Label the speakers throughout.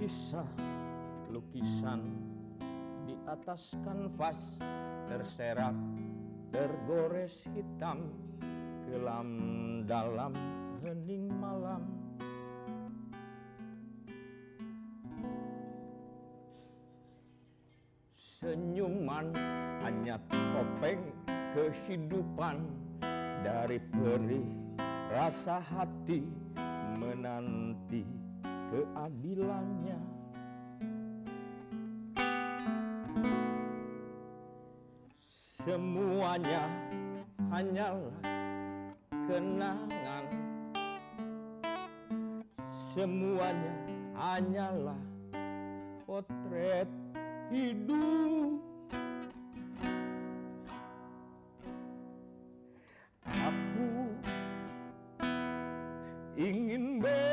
Speaker 1: Kisah lukisan di atas kanvas terserak tergores hitam kelam dalam hening malam. Senyuman hanya topeng kehidupan dari perih rasa hati menanti keadilannya. Semuanya hanyalah kenangan. Semuanya hanyalah potret hidup. Aku ingin bebas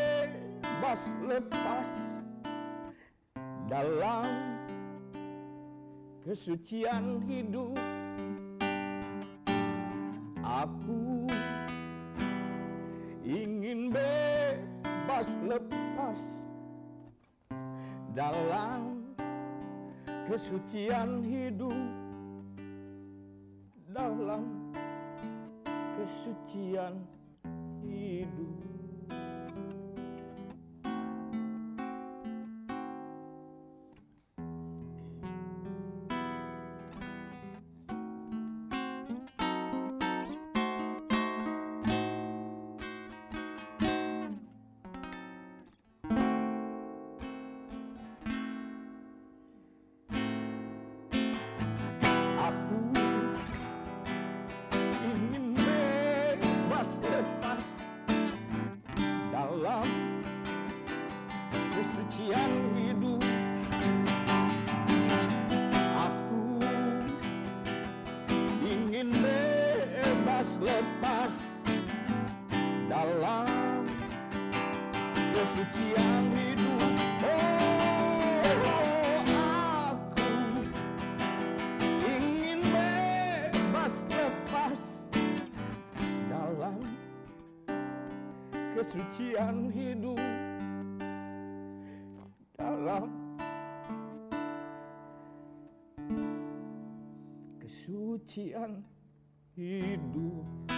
Speaker 1: lepas dalam kesucian hidup. Aku ingin bebas lepas dalam kesucian hidup dalam kesucian kesucian hidup. Aku ingin bebas lepas dalam kesucian hidup. Oh, aku ingin bebas lepas dalam kesucian hidup kesucian hidup